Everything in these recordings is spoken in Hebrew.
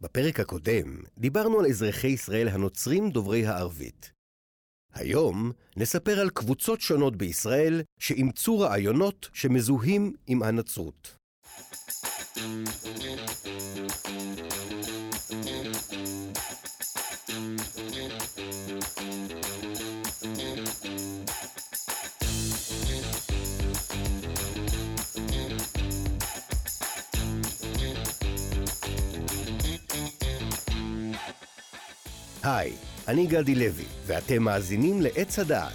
בפרק הקודם דיברנו על אזרחי ישראל הנוצרים דוברי הערבית. היום נספר על קבוצות שונות בישראל שאימצו רעיונות שמזוהים עם הנצרות. היי, אני גדי לוי, ואתם מאזינים לעץ הדעת,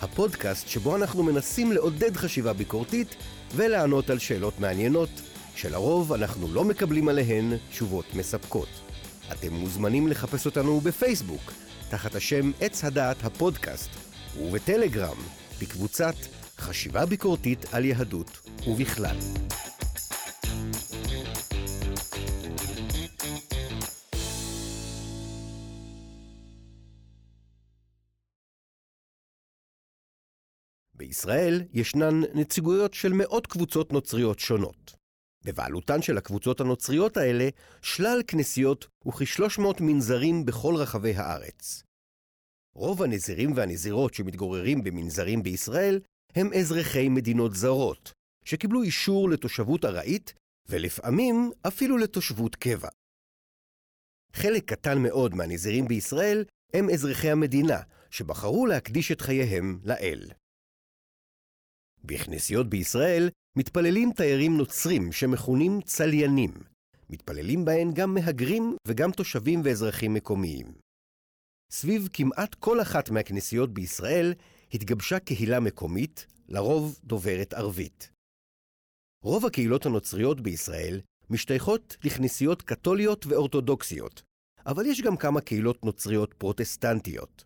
הפודקאסט שבו אנחנו מנסים לעודד חשיבה ביקורתית ולענות על שאלות מעניינות, שלרוב אנחנו לא מקבלים עליהן תשובות מספקות. אתם מוזמנים לחפש אותנו בפייסבוק, תחת השם עץ הדעת הפודקאסט, ובטלגרם, בקבוצת חשיבה ביקורתית על יהדות ובכלל. בישראל ישנן נציגויות של מאות קבוצות נוצריות שונות. בבעלותן של הקבוצות הנוצריות האלה שלל כנסיות וכ-300 מנזרים בכל רחבי הארץ. רוב הנזירים והנזירות שמתגוררים במנזרים בישראל הם אזרחי מדינות זרות, שקיבלו אישור לתושבות ארעית ולפעמים אפילו לתושבות קבע. חלק קטן מאוד מהנזירים בישראל הם אזרחי המדינה, שבחרו להקדיש את חייהם לאל. בכנסיות בישראל מתפללים תיירים נוצרים שמכונים צליינים. מתפללים בהן גם מהגרים וגם תושבים ואזרחים מקומיים. סביב כמעט כל אחת מהכנסיות בישראל התגבשה קהילה מקומית, לרוב דוברת ערבית. רוב הקהילות הנוצריות בישראל משתייכות לכנסיות קתוליות ואורתודוקסיות, אבל יש גם כמה קהילות נוצריות פרוטסטנטיות.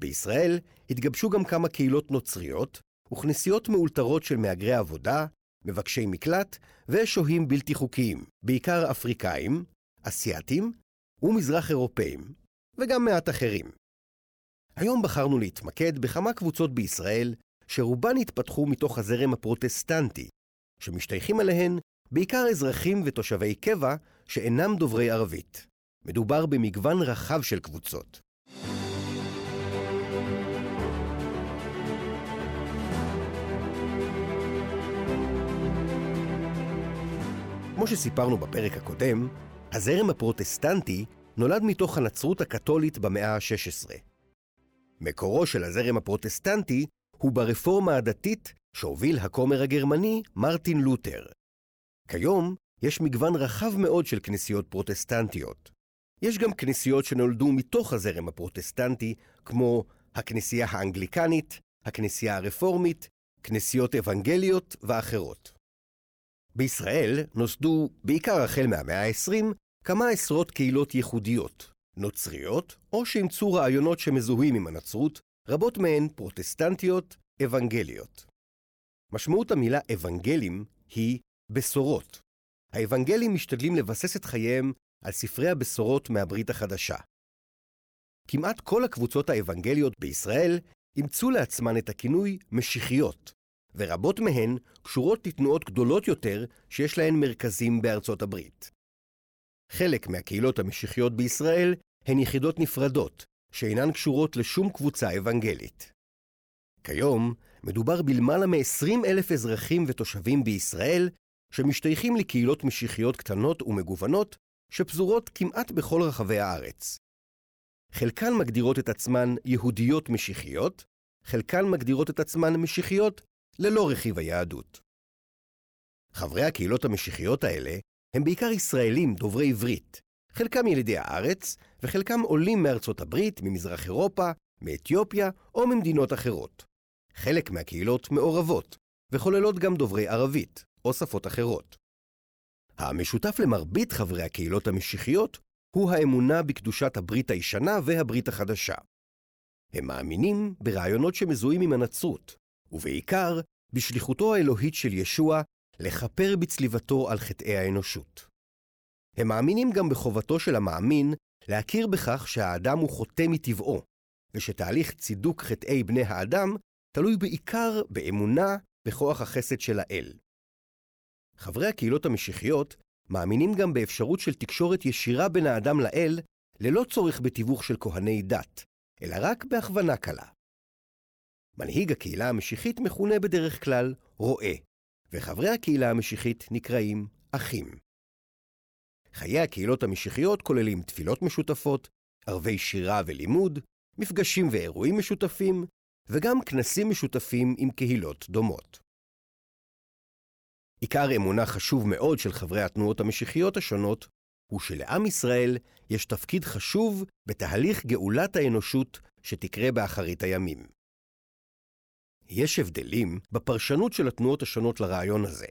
בישראל התגבשו גם כמה קהילות נוצריות, וכנסיות מאולתרות של מהגרי עבודה, מבקשי מקלט ושוהים בלתי חוקיים, בעיקר אפריקאים, אסייתים ומזרח אירופאים, וגם מעט אחרים. היום בחרנו להתמקד בכמה קבוצות בישראל שרובן התפתחו מתוך הזרם הפרוטסטנטי, שמשתייכים אליהן בעיקר אזרחים ותושבי קבע שאינם דוברי ערבית. מדובר במגוון רחב של קבוצות. כמו שסיפרנו בפרק הקודם, הזרם הפרוטסטנטי נולד מתוך הנצרות הקתולית במאה ה-16. מקורו של הזרם הפרוטסטנטי הוא ברפורמה הדתית שהוביל הכומר הגרמני מרטין לותר. כיום יש מגוון רחב מאוד של כנסיות פרוטסטנטיות. יש גם כנסיות שנולדו מתוך הזרם הפרוטסטנטי, כמו הכנסייה האנגליקנית, הכנסייה הרפורמית, כנסיות אוונגליות ואחרות. בישראל נוסדו, בעיקר החל מהמאה ה-20, כמה עשרות קהילות ייחודיות, נוצריות, או שאימצו רעיונות שמזוהים עם הנצרות, רבות מהן פרוטסטנטיות, אוונגליות. משמעות המילה אוונגלים היא בשורות. האוונגלים משתדלים לבסס את חייהם על ספרי הבשורות מהברית החדשה. כמעט כל הקבוצות האוונגליות בישראל אימצו לעצמן את הכינוי משיחיות, ורבות מהן קשורות לתנועות גדולות יותר שיש להן מרכזים בארצות הברית. חלק מהקהילות המשיחיות בישראל הן יחידות נפרדות, שאינן קשורות לשום קבוצה אוונגלית. כיום מדובר בלמעלה מ-20 אלף אזרחים ותושבים בישראל שמשתייכים לקהילות משיחיות קטנות ומגוונות שפזורות כמעט בכל רחבי הארץ. חלקן מגדירות את עצמן יהודיות משיחיות, חלקן מגדירות את עצמן משיחיות ללא רכיב היהדות. חברי הקהילות המשיחיות האלה הם בעיקר ישראלים דוברי עברית, חלקם ילידי הארץ, וחלקם עולים מארצות הברית, ממזרח אירופה, מאתיופיה או ממדינות אחרות. חלק מהקהילות מעורבות, וכוללות גם דוברי ערבית, או שפות אחרות. המשותף למרבית חברי הקהילות המשיחיות הוא האמונה בקדושת הברית הישנה והברית החדשה. הם מאמינים ברעיונות שמזוהים עם הנצרות, ובעיקר בשליחותו האלוהית של ישוע לכפר בצליבתו על חטאי האנושות. הם מאמינים גם בחובתו של המאמין להכיר בכך שהאדם הוא חוטא מטבעו, ושתהליך צידוק חטאי בני האדם תלוי בעיקר באמונה בכוח החסד של האל. חברי הקהילות המשיחיות מאמינים גם באפשרות של תקשורת ישירה בין האדם לאל, ללא צורך בתיווך של כהני דת, אלא רק בהכוונה קלה. מנהיג הקהילה המשיחית מכונה בדרך כלל רועה, וחברי הקהילה המשיחית נקראים אחים. חיי הקהילות המשיחיות כוללים תפילות משותפות, ערבי שירה ולימוד, מפגשים ואירועים משותפים, וגם כנסים משותפים עם קהילות דומות. עיקר אמונה חשוב מאוד של חברי התנועות המשיחיות השונות, הוא שלעם ישראל יש תפקיד חשוב בתהליך גאולת האנושות שתקרה באחרית הימים. יש הבדלים בפרשנות של התנועות השונות לרעיון הזה,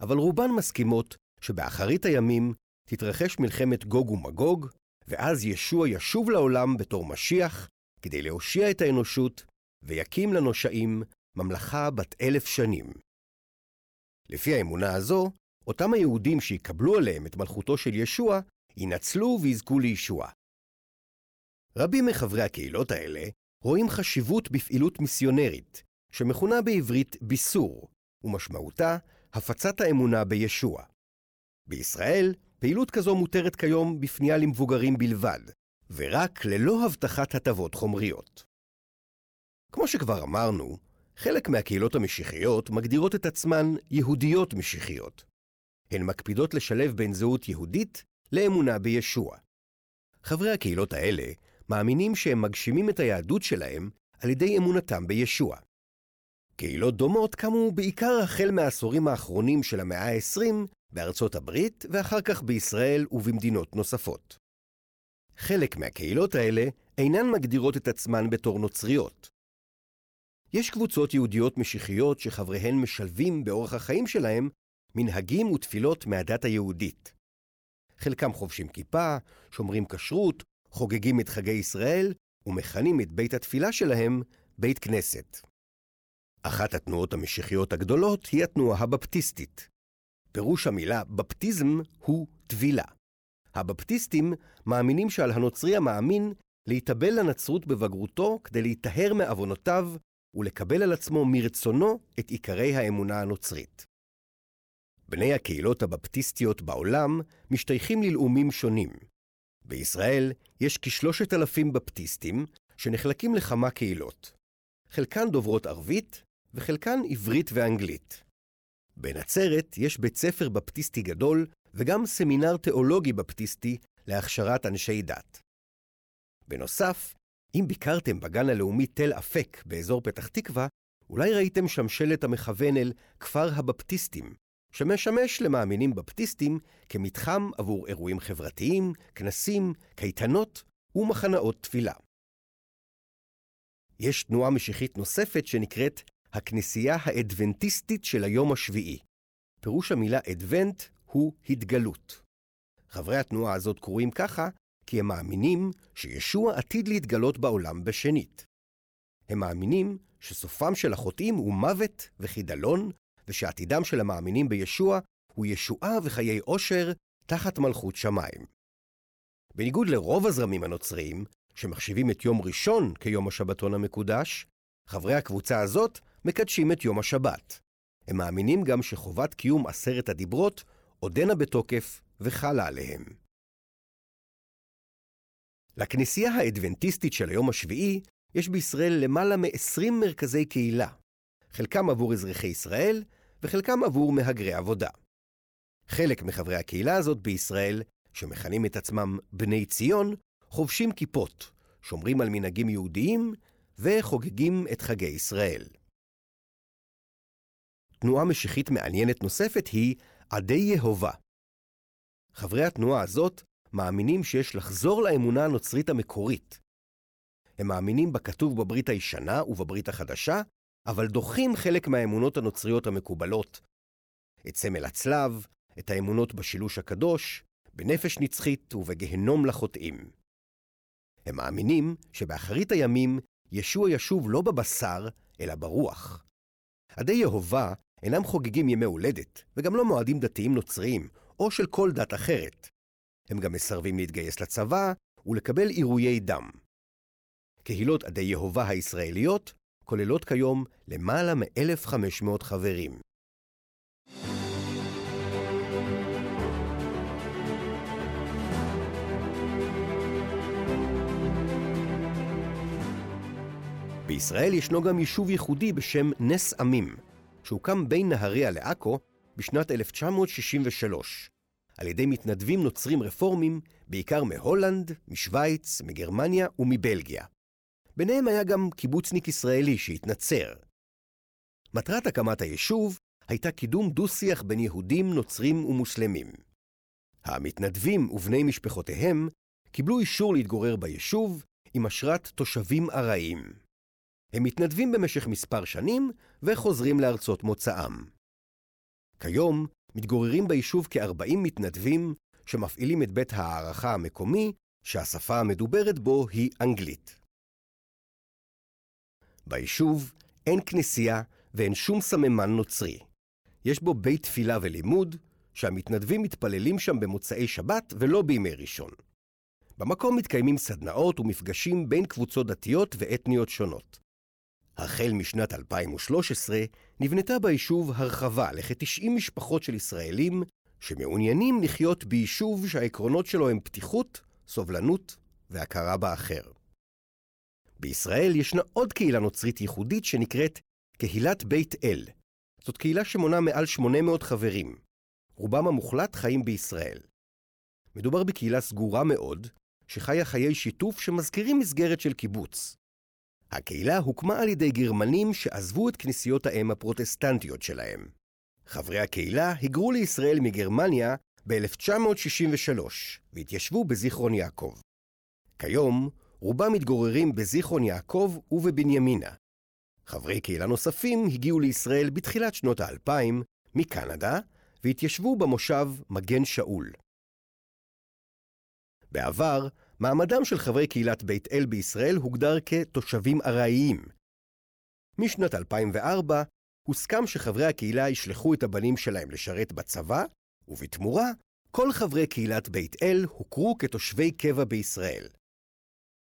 אבל רובן מסכימות שבאחרית הימים תתרחש מלחמת גוג ומגוג, ואז ישוע ישוב לעולם בתור משיח, כדי להושיע את האנושות, ויקים לנושעים ממלכה בת אלף שנים. לפי האמונה הזו, אותם היהודים שיקבלו עליהם את מלכותו של ישוע, ינצלו ויזכו לישוע. רבים מחברי הקהילות האלה רואים חשיבות בפעילות מיסיונרית, שמכונה בעברית ביסור, ומשמעותה הפצת האמונה בישוע. בישראל, פעילות כזו מותרת כיום בפנייה למבוגרים בלבד, ורק ללא הבטחת הטבות חומריות. כמו שכבר אמרנו, חלק מהקהילות המשיחיות מגדירות את עצמן יהודיות משיחיות. הן מקפידות לשלב בין זהות יהודית לאמונה בישוע. חברי הקהילות האלה מאמינים שהם מגשימים את היהדות שלהם על ידי אמונתם בישוע. קהילות דומות קמו בעיקר החל מהעשורים האחרונים של המאה ה-20 בארצות הברית ואחר כך בישראל ובמדינות נוספות. חלק מהקהילות האלה אינן מגדירות את עצמן בתור נוצריות. יש קבוצות יהודיות משיחיות שחבריהן משלבים באורח החיים שלהם מנהגים ותפילות מהדת היהודית. חלקם חובשים כיפה, שומרים כשרות, חוגגים את חגי ישראל ומכנים את בית התפילה שלהם בית כנסת. אחת התנועות המשיחיות הגדולות היא התנועה הבפטיסטית. פירוש המילה בפטיזם הוא טבילה. הבפטיסטים מאמינים שעל הנוצרי המאמין להתאבל לנצרות בבגרותו כדי להיטהר מעוונותיו ולקבל על עצמו מרצונו את עיקרי האמונה הנוצרית. בני הקהילות הבפטיסטיות בעולם משתייכים ללאומים שונים. בישראל יש כשלושת אלפים בפטיסטים שנחלקים לכמה קהילות. חלקן דוברות ערבית וחלקן עברית ואנגלית. בנצרת יש בית ספר בפטיסטי גדול וגם סמינר תיאולוגי בפטיסטי להכשרת אנשי דת. בנוסף, אם ביקרתם בגן הלאומי תל אפק באזור פתח תקווה, אולי ראיתם שם שלט המכוון אל כפר הבפטיסטים, שמשמש למאמינים בפטיסטים כמתחם עבור אירועים חברתיים, כנסים, קייטנות ומחנאות תפילה. יש תנועה משיחית נוספת שנקראת הכנסייה האדבנטיסטית של היום השביעי. פירוש המילה אדוונט הוא התגלות. חברי התנועה הזאת קרויים ככה כי הם מאמינים שישוע עתיד להתגלות בעולם בשנית. הם מאמינים שסופם של החוטאים הוא מוות וחידלון, ושעתידם של המאמינים בישוע הוא ישועה וחיי עושר תחת מלכות שמיים. בניגוד לרוב הזרמים הנוצריים, שמחשיבים את יום ראשון כיום השבתון המקודש, חברי הקבוצה הזאת מקדשים את יום השבת. הם מאמינים גם שחובת קיום עשרת הדיברות עודנה בתוקף וחלה עליהם. לכנסייה האדבנטיסטית של היום השביעי יש בישראל למעלה מ-20 מרכזי קהילה, חלקם עבור אזרחי ישראל וחלקם עבור מהגרי עבודה. חלק מחברי הקהילה הזאת בישראל, שמכנים את עצמם בני ציון, חובשים כיפות, שומרים על מנהגים יהודיים וחוגגים את חגי ישראל. תנועה משיחית מעניינת נוספת היא עדי יהובה. חברי התנועה הזאת מאמינים שיש לחזור לאמונה הנוצרית המקורית. הם מאמינים בכתוב בברית הישנה ובברית החדשה, אבל דוחים חלק מהאמונות הנוצריות המקובלות. את סמל הצלב, את האמונות בשילוש הקדוש, בנפש נצחית ובגהנום לחוטאים. הם מאמינים שבאחרית הימים ישוע ישוב לא בבשר, אלא ברוח. עדי יהובה אינם חוגגים ימי הולדת, וגם לא מועדים דתיים נוצריים, או של כל דת אחרת. הם גם מסרבים להתגייס לצבא ולקבל עירויי דם. קהילות עדי יהובה הישראליות כוללות כיום למעלה מ-1,500 חברים. בישראל ישנו גם יישוב ייחודי בשם נס עמים, שהוקם בין נהריה לעכו בשנת 1963, על ידי מתנדבים נוצרים רפורמים, בעיקר מהולנד, משוויץ, מגרמניה ומבלגיה. ביניהם היה גם קיבוצניק ישראלי שהתנצר. מטרת הקמת היישוב הייתה קידום דו-שיח בין יהודים, נוצרים ומוסלמים. המתנדבים ובני משפחותיהם קיבלו אישור להתגורר ביישוב עם אשרת תושבים ארעיים. הם מתנדבים במשך מספר שנים וחוזרים לארצות מוצאם. כיום מתגוררים ביישוב כ-40 מתנדבים שמפעילים את בית הערכה המקומי, שהשפה המדוברת בו היא אנגלית. ביישוב אין כנסייה ואין שום סממן נוצרי. יש בו בית תפילה ולימוד, שהמתנדבים מתפללים שם במוצאי שבת ולא בימי ראשון. במקום מתקיימים סדנאות ומפגשים בין קבוצות דתיות ואתניות שונות. החל משנת 2013 נבנתה ביישוב הרחבה לכ-90 משפחות של ישראלים שמעוניינים לחיות ביישוב שהעקרונות שלו הם פתיחות, סובלנות והכרה באחר. בישראל ישנה עוד קהילה נוצרית ייחודית שנקראת קהילת בית אל. זאת קהילה שמונה מעל 800 חברים. רובם המוחלט חיים בישראל. מדובר בקהילה סגורה מאוד, שחיה חיי שיתוף שמזכירים מסגרת של קיבוץ. הקהילה הוקמה על ידי גרמנים שעזבו את כנסיות האם הפרוטסטנטיות שלהם. חברי הקהילה היגרו לישראל מגרמניה ב-1963 והתיישבו בזיכרון יעקב. כיום, רובם מתגוררים בזיכרון יעקב ובבנימינה. חברי קהילה נוספים הגיעו לישראל בתחילת שנות האלפיים מקנדה והתיישבו במושב מגן שאול. בעבר, מעמדם של חברי קהילת בית אל בישראל הוגדר כתושבים ארעיים. משנת 2004 הוסכם שחברי הקהילה ישלחו את הבנים שלהם לשרת בצבא, ובתמורה, כל חברי קהילת בית אל הוכרו כתושבי קבע בישראל.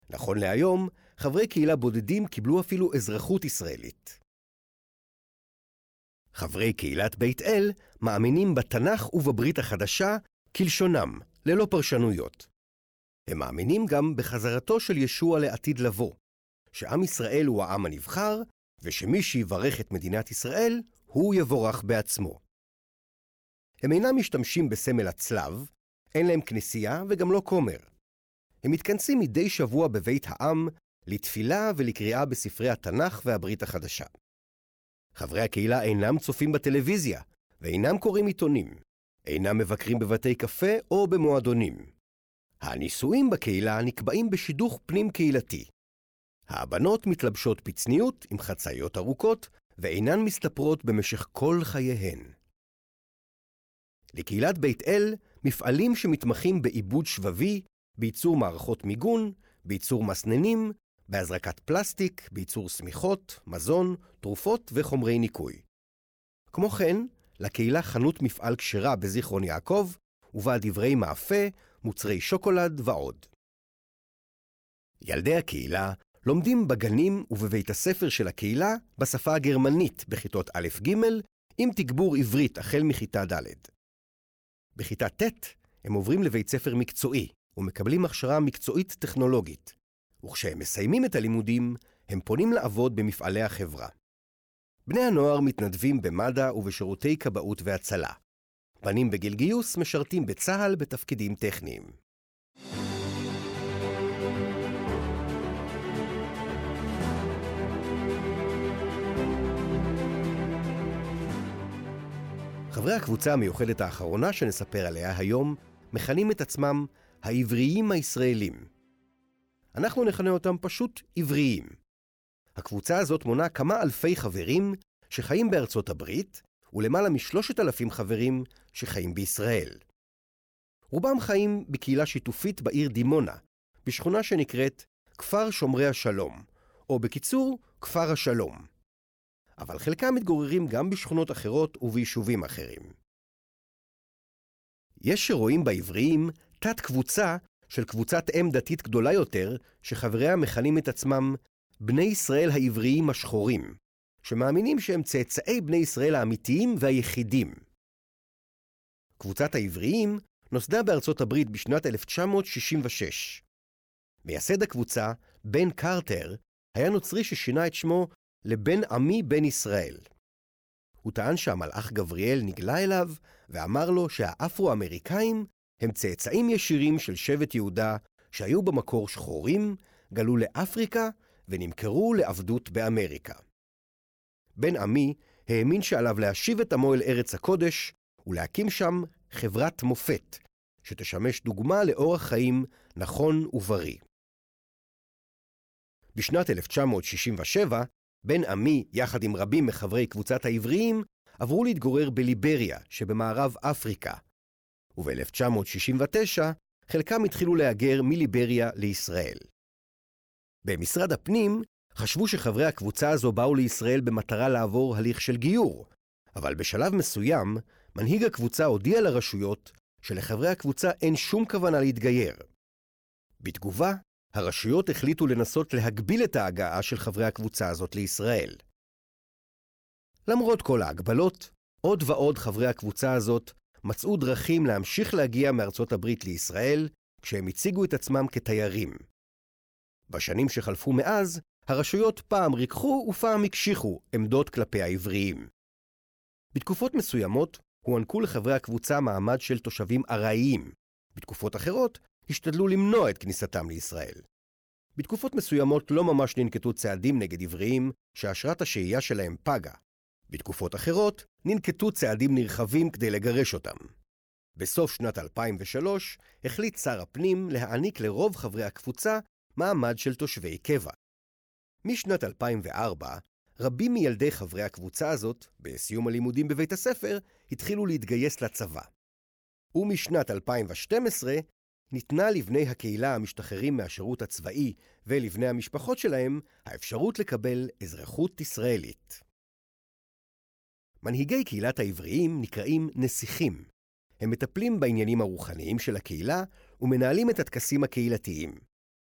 נכון להיום, חברי קהילה בודדים קיבלו אפילו אזרחות ישראלית. חברי קהילת בית אל מאמינים בתנ"ך ובברית החדשה כלשונם, ללא פרשנויות. הם מאמינים גם בחזרתו של ישוע לעתיד לבוא, שעם ישראל הוא העם הנבחר, ושמי שיברך את מדינת ישראל, הוא יבורך בעצמו. הם אינם משתמשים בסמל הצלב, אין להם כנסייה וגם לא כומר. הם מתכנסים מדי שבוע בבית העם לתפילה ולקריאה בספרי התנ"ך והברית החדשה. חברי הקהילה אינם צופים בטלוויזיה, ואינם קוראים עיתונים, אינם מבקרים בבתי קפה או במועדונים. הנישואים בקהילה נקבעים בשידוך פנים-קהילתי. הבנות מתלבשות בצניעות עם חצאיות ארוכות, ואינן מסתפרות במשך כל חייהן. לקהילת בית אל, מפעלים שמתמחים בעיבוד שבבי, בייצור מערכות מיגון, בייצור מסננים, בהזרקת פלסטיק, בייצור שמיכות, מזון, תרופות וחומרי ניקוי. כמו כן, לקהילה חנות מפעל כשרה בזיכרון יעקב, ובה דברי מאפה, מוצרי שוקולד ועוד. ילדי הקהילה לומדים בגנים ובבית הספר של הקהילה בשפה הגרמנית בכיתות א'-ג' עם תגבור עברית החל מכיתה ד'. בכיתה ט' הם עוברים לבית ספר מקצועי ומקבלים הכשרה מקצועית טכנולוגית, וכשהם מסיימים את הלימודים, הם פונים לעבוד במפעלי החברה. בני הנוער מתנדבים במד"א ובשירותי כבאות והצלה. בנים בגיל גיוס משרתים בצה"ל בתפקידים טכניים. חברי הקבוצה המיוחדת האחרונה שנספר עליה היום מכנים את עצמם העבריים הישראלים. אנחנו נכנה אותם פשוט עבריים. הקבוצה הזאת מונה כמה אלפי חברים שחיים בארצות הברית, ולמעלה משלושת אלפים חברים שחיים בישראל. רובם חיים בקהילה שיתופית בעיר דימונה, בשכונה שנקראת כפר שומרי השלום, או בקיצור, כפר השלום. אבל חלקם מתגוררים גם בשכונות אחרות וביישובים אחרים. יש שרואים בעבריים תת-קבוצה של קבוצת אם דתית גדולה יותר, שחבריה מכנים את עצמם בני ישראל העבריים השחורים, שמאמינים שהם צאצאי בני ישראל האמיתיים והיחידים. קבוצת העבריים נוסדה בארצות הברית בשנת 1966. מייסד הקבוצה, בן קרטר, היה נוצרי ששינה את שמו לבן עמי בן ישראל. הוא טען שהמלאך גבריאל נגלה אליו ואמר לו שהאפרו-אמריקאים הם צאצאים ישירים של שבט יהודה שהיו במקור שחורים, גלו לאפריקה ונמכרו לעבדות באמריקה. בן עמי האמין שעליו להשיב את עמו אל ארץ הקודש ולהקים שם חברת מופת, שתשמש דוגמה לאורח חיים נכון ובריא. בשנת 1967, בן עמי, יחד עם רבים מחברי קבוצת העבריים, עברו להתגורר בליבריה שבמערב אפריקה, וב-1969 חלקם התחילו להגר מליבריה לישראל. במשרד הפנים חשבו שחברי הקבוצה הזו באו לישראל במטרה לעבור הליך של גיור, אבל בשלב מסוים, מנהיג הקבוצה הודיע לרשויות שלחברי הקבוצה אין שום כוונה להתגייר. בתגובה, הרשויות החליטו לנסות להגביל את ההגעה של חברי הקבוצה הזאת לישראל. למרות כל ההגבלות, עוד ועוד חברי הקבוצה הזאת מצאו דרכים להמשיך להגיע מארצות הברית לישראל, כשהם הציגו את עצמם כתיירים. בשנים שחלפו מאז, הרשויות פעם ריככו ופעם הקשיחו עמדות כלפי העבריים. בתקופות מסוימות הוענקו לחברי הקבוצה מעמד של תושבים ארעיים. בתקופות אחרות השתדלו למנוע את כניסתם לישראל. בתקופות מסוימות לא ממש ננקטו צעדים נגד עבריים שאשרת השהייה שלהם פגה. בתקופות אחרות ננקטו צעדים נרחבים כדי לגרש אותם. בסוף שנת 2003 החליט שר הפנים להעניק לרוב חברי הקבוצה מעמד של תושבי קבע. משנת 2004, רבים מילדי חברי הקבוצה הזאת, בסיום הלימודים בבית הספר, התחילו להתגייס לצבא. ומשנת 2012 ניתנה לבני הקהילה המשתחררים מהשירות הצבאי ולבני המשפחות שלהם האפשרות לקבל אזרחות ישראלית. מנהיגי קהילת העבריים נקראים נסיכים. הם מטפלים בעניינים הרוחניים של הקהילה ומנהלים את הטקסים הקהילתיים.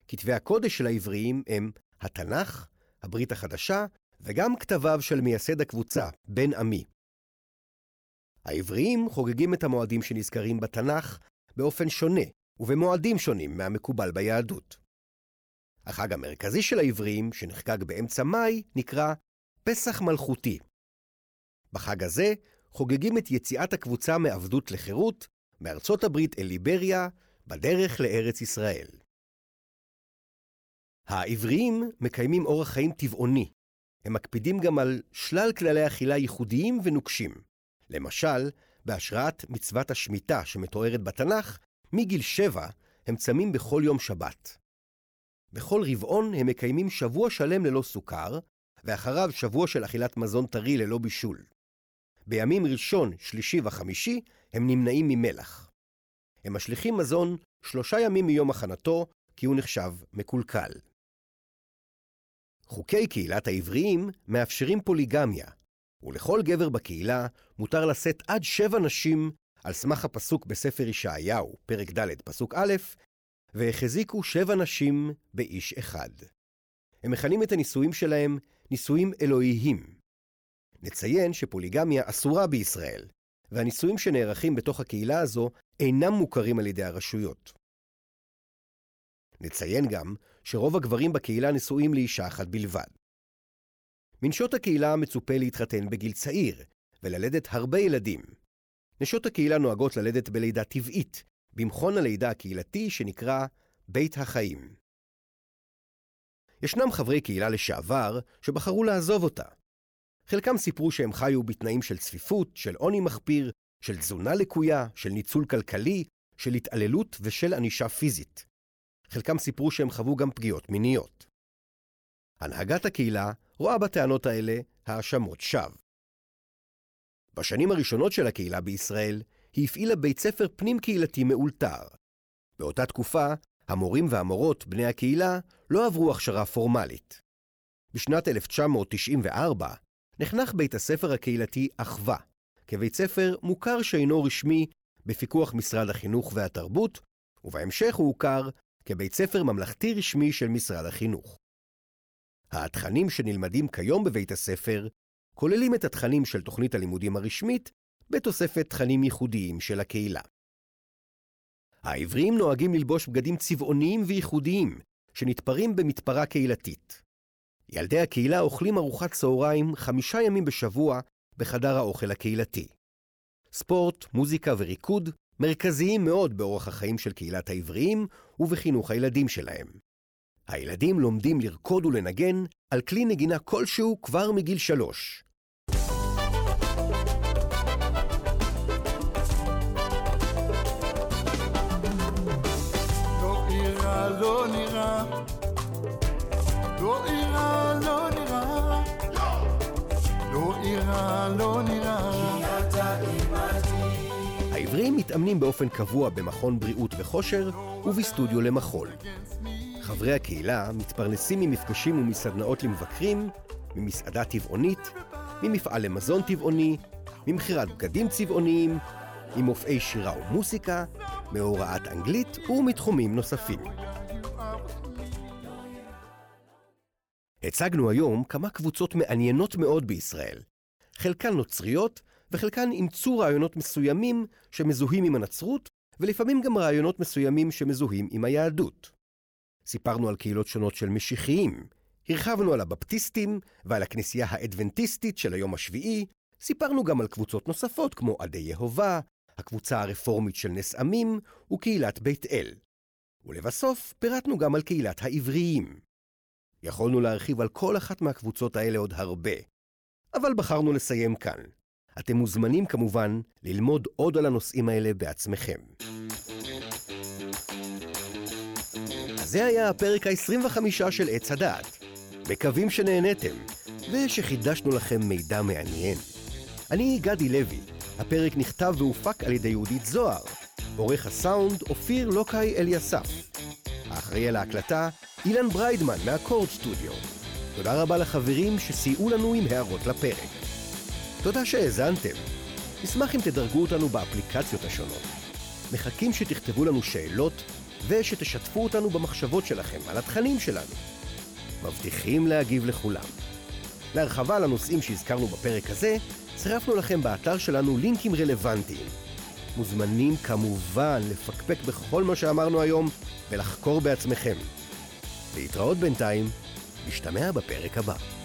כתבי הקודש של העבריים הם התנ"ך, הברית החדשה וגם כתביו של מייסד הקבוצה, בן עמי. העבריים חוגגים את המועדים שנזכרים בתנ"ך באופן שונה ובמועדים שונים מהמקובל ביהדות. החג המרכזי של העבריים, שנחגג באמצע מאי, נקרא פסח מלכותי. בחג הזה חוגגים את יציאת הקבוצה מעבדות לחירות, מארצות הברית אל ליבריה, בדרך לארץ ישראל. העבריים מקיימים אורח חיים טבעוני. הם מקפידים גם על שלל כללי אכילה ייחודיים ונוקשים. למשל, בהשראת מצוות השמיטה שמתוארת בתנ"ך, מגיל שבע הם צמים בכל יום שבת. בכל רבעון הם מקיימים שבוע שלם ללא סוכר, ואחריו שבוע של אכילת מזון טרי ללא בישול. בימים ראשון, שלישי וחמישי הם נמנעים ממלח. הם משליכים מזון שלושה ימים מיום הכנתו, כי הוא נחשב מקולקל. חוקי קהילת העבריים מאפשרים פוליגמיה, ולכל גבר בקהילה מותר לשאת עד שבע נשים על סמך הפסוק בספר ישעיהו, פרק ד', פסוק א', והחזיקו שבע נשים באיש אחד. הם מכנים את הנישואים שלהם נישואים אלוהיים. נציין שפוליגמיה אסורה בישראל, והנישואים שנערכים בתוך הקהילה הזו אינם מוכרים על ידי הרשויות. נציין גם שרוב הגברים בקהילה נשואים לאישה אחת בלבד. מנשות הקהילה מצופה להתחתן בגיל צעיר, וללדת הרבה ילדים. נשות הקהילה נוהגות ללדת בלידה טבעית, במכון הלידה הקהילתי שנקרא בית החיים. ישנם חברי קהילה לשעבר שבחרו לעזוב אותה. חלקם סיפרו שהם חיו בתנאים של צפיפות, של עוני מחפיר, של תזונה לקויה, של ניצול כלכלי, של התעללות ושל ענישה פיזית. חלקם סיפרו שהם חוו גם פגיעות מיניות. הנהגת הקהילה רואה בטענות האלה האשמות שווא. בשנים הראשונות של הקהילה בישראל, היא הפעילה בית ספר פנים-קהילתי מאולתר. באותה תקופה, המורים והמורות, בני הקהילה, לא עברו הכשרה פורמלית. בשנת 1994 נחנך בית הספר הקהילתי אחווה, כבית ספר מוכר שאינו רשמי בפיקוח משרד החינוך והתרבות, ובהמשך הוא הוכר כבית ספר ממלכתי רשמי של משרד החינוך. התכנים שנלמדים כיום בבית הספר כוללים את התכנים של תוכנית הלימודים הרשמית, בתוספת תכנים ייחודיים של הקהילה. העבריים נוהגים ללבוש בגדים צבעוניים וייחודיים, שנתפרים במתפרה קהילתית. ילדי הקהילה אוכלים ארוחת צהריים חמישה ימים בשבוע בחדר האוכל הקהילתי. ספורט, מוזיקה וריקוד מרכזיים מאוד באורח החיים של קהילת העבריים ובחינוך הילדים שלהם. הילדים לומדים לרקוד ולנגן על כלי נגינה כלשהו כבר מגיל שלוש. לא אירע, לא נראה. לא אירע, לא נראה. לא אירע, לא נראה. העברים מתאמנים באופן קבוע במכון בריאות וכושר ובסטודיו למחול. חברי הקהילה מתפרנסים ממפגשים ומסדנאות למבקרים, ממסעדה טבעונית, ממפעל למזון טבעוני, ממכירת בגדים צבעוניים, ממופעי שירה ומוסיקה, מהוראת אנגלית ומתחומים נוספים. הצגנו היום כמה קבוצות מעניינות מאוד בישראל. חלקן נוצריות, וחלקן אימצו רעיונות מסוימים שמזוהים עם הנצרות, ולפעמים גם רעיונות מסוימים שמזוהים עם היהדות. סיפרנו על קהילות שונות של משיחיים, הרחבנו על הבפטיסטים ועל הכנסייה האדבנטיסטית של היום השביעי, סיפרנו גם על קבוצות נוספות כמו עדי יהובה, הקבוצה הרפורמית של נס עמים וקהילת בית אל. ולבסוף פירטנו גם על קהילת העבריים. יכולנו להרחיב על כל אחת מהקבוצות האלה עוד הרבה, אבל בחרנו לסיים כאן. אתם מוזמנים כמובן ללמוד עוד על הנושאים האלה בעצמכם. אז זה היה הפרק ה-25 של עץ הדעת. מקווים שנהניתם, ושחידשנו לכם מידע מעניין. אני גדי לוי, הפרק נכתב והופק על ידי יהודית זוהר. עורך הסאונד אופיר לוקאי אליסף. האחראי על ההקלטה, אילן בריידמן מהקורד סטודיו. תודה רבה לחברים שסייעו לנו עם הערות לפרק. תודה שהאזנתם. נשמח אם תדרגו אותנו באפליקציות השונות. מחכים שתכתבו לנו שאלות ושתשתפו אותנו במחשבות שלכם על התכנים שלנו. מבטיחים להגיב לכולם. להרחבה על הנושאים שהזכרנו בפרק הזה, צירפנו לכם באתר שלנו לינקים רלוונטיים. מוזמנים כמובן לפקפק בכל מה שאמרנו היום ולחקור בעצמכם. להתראות בינתיים, נשתמע בפרק הבא.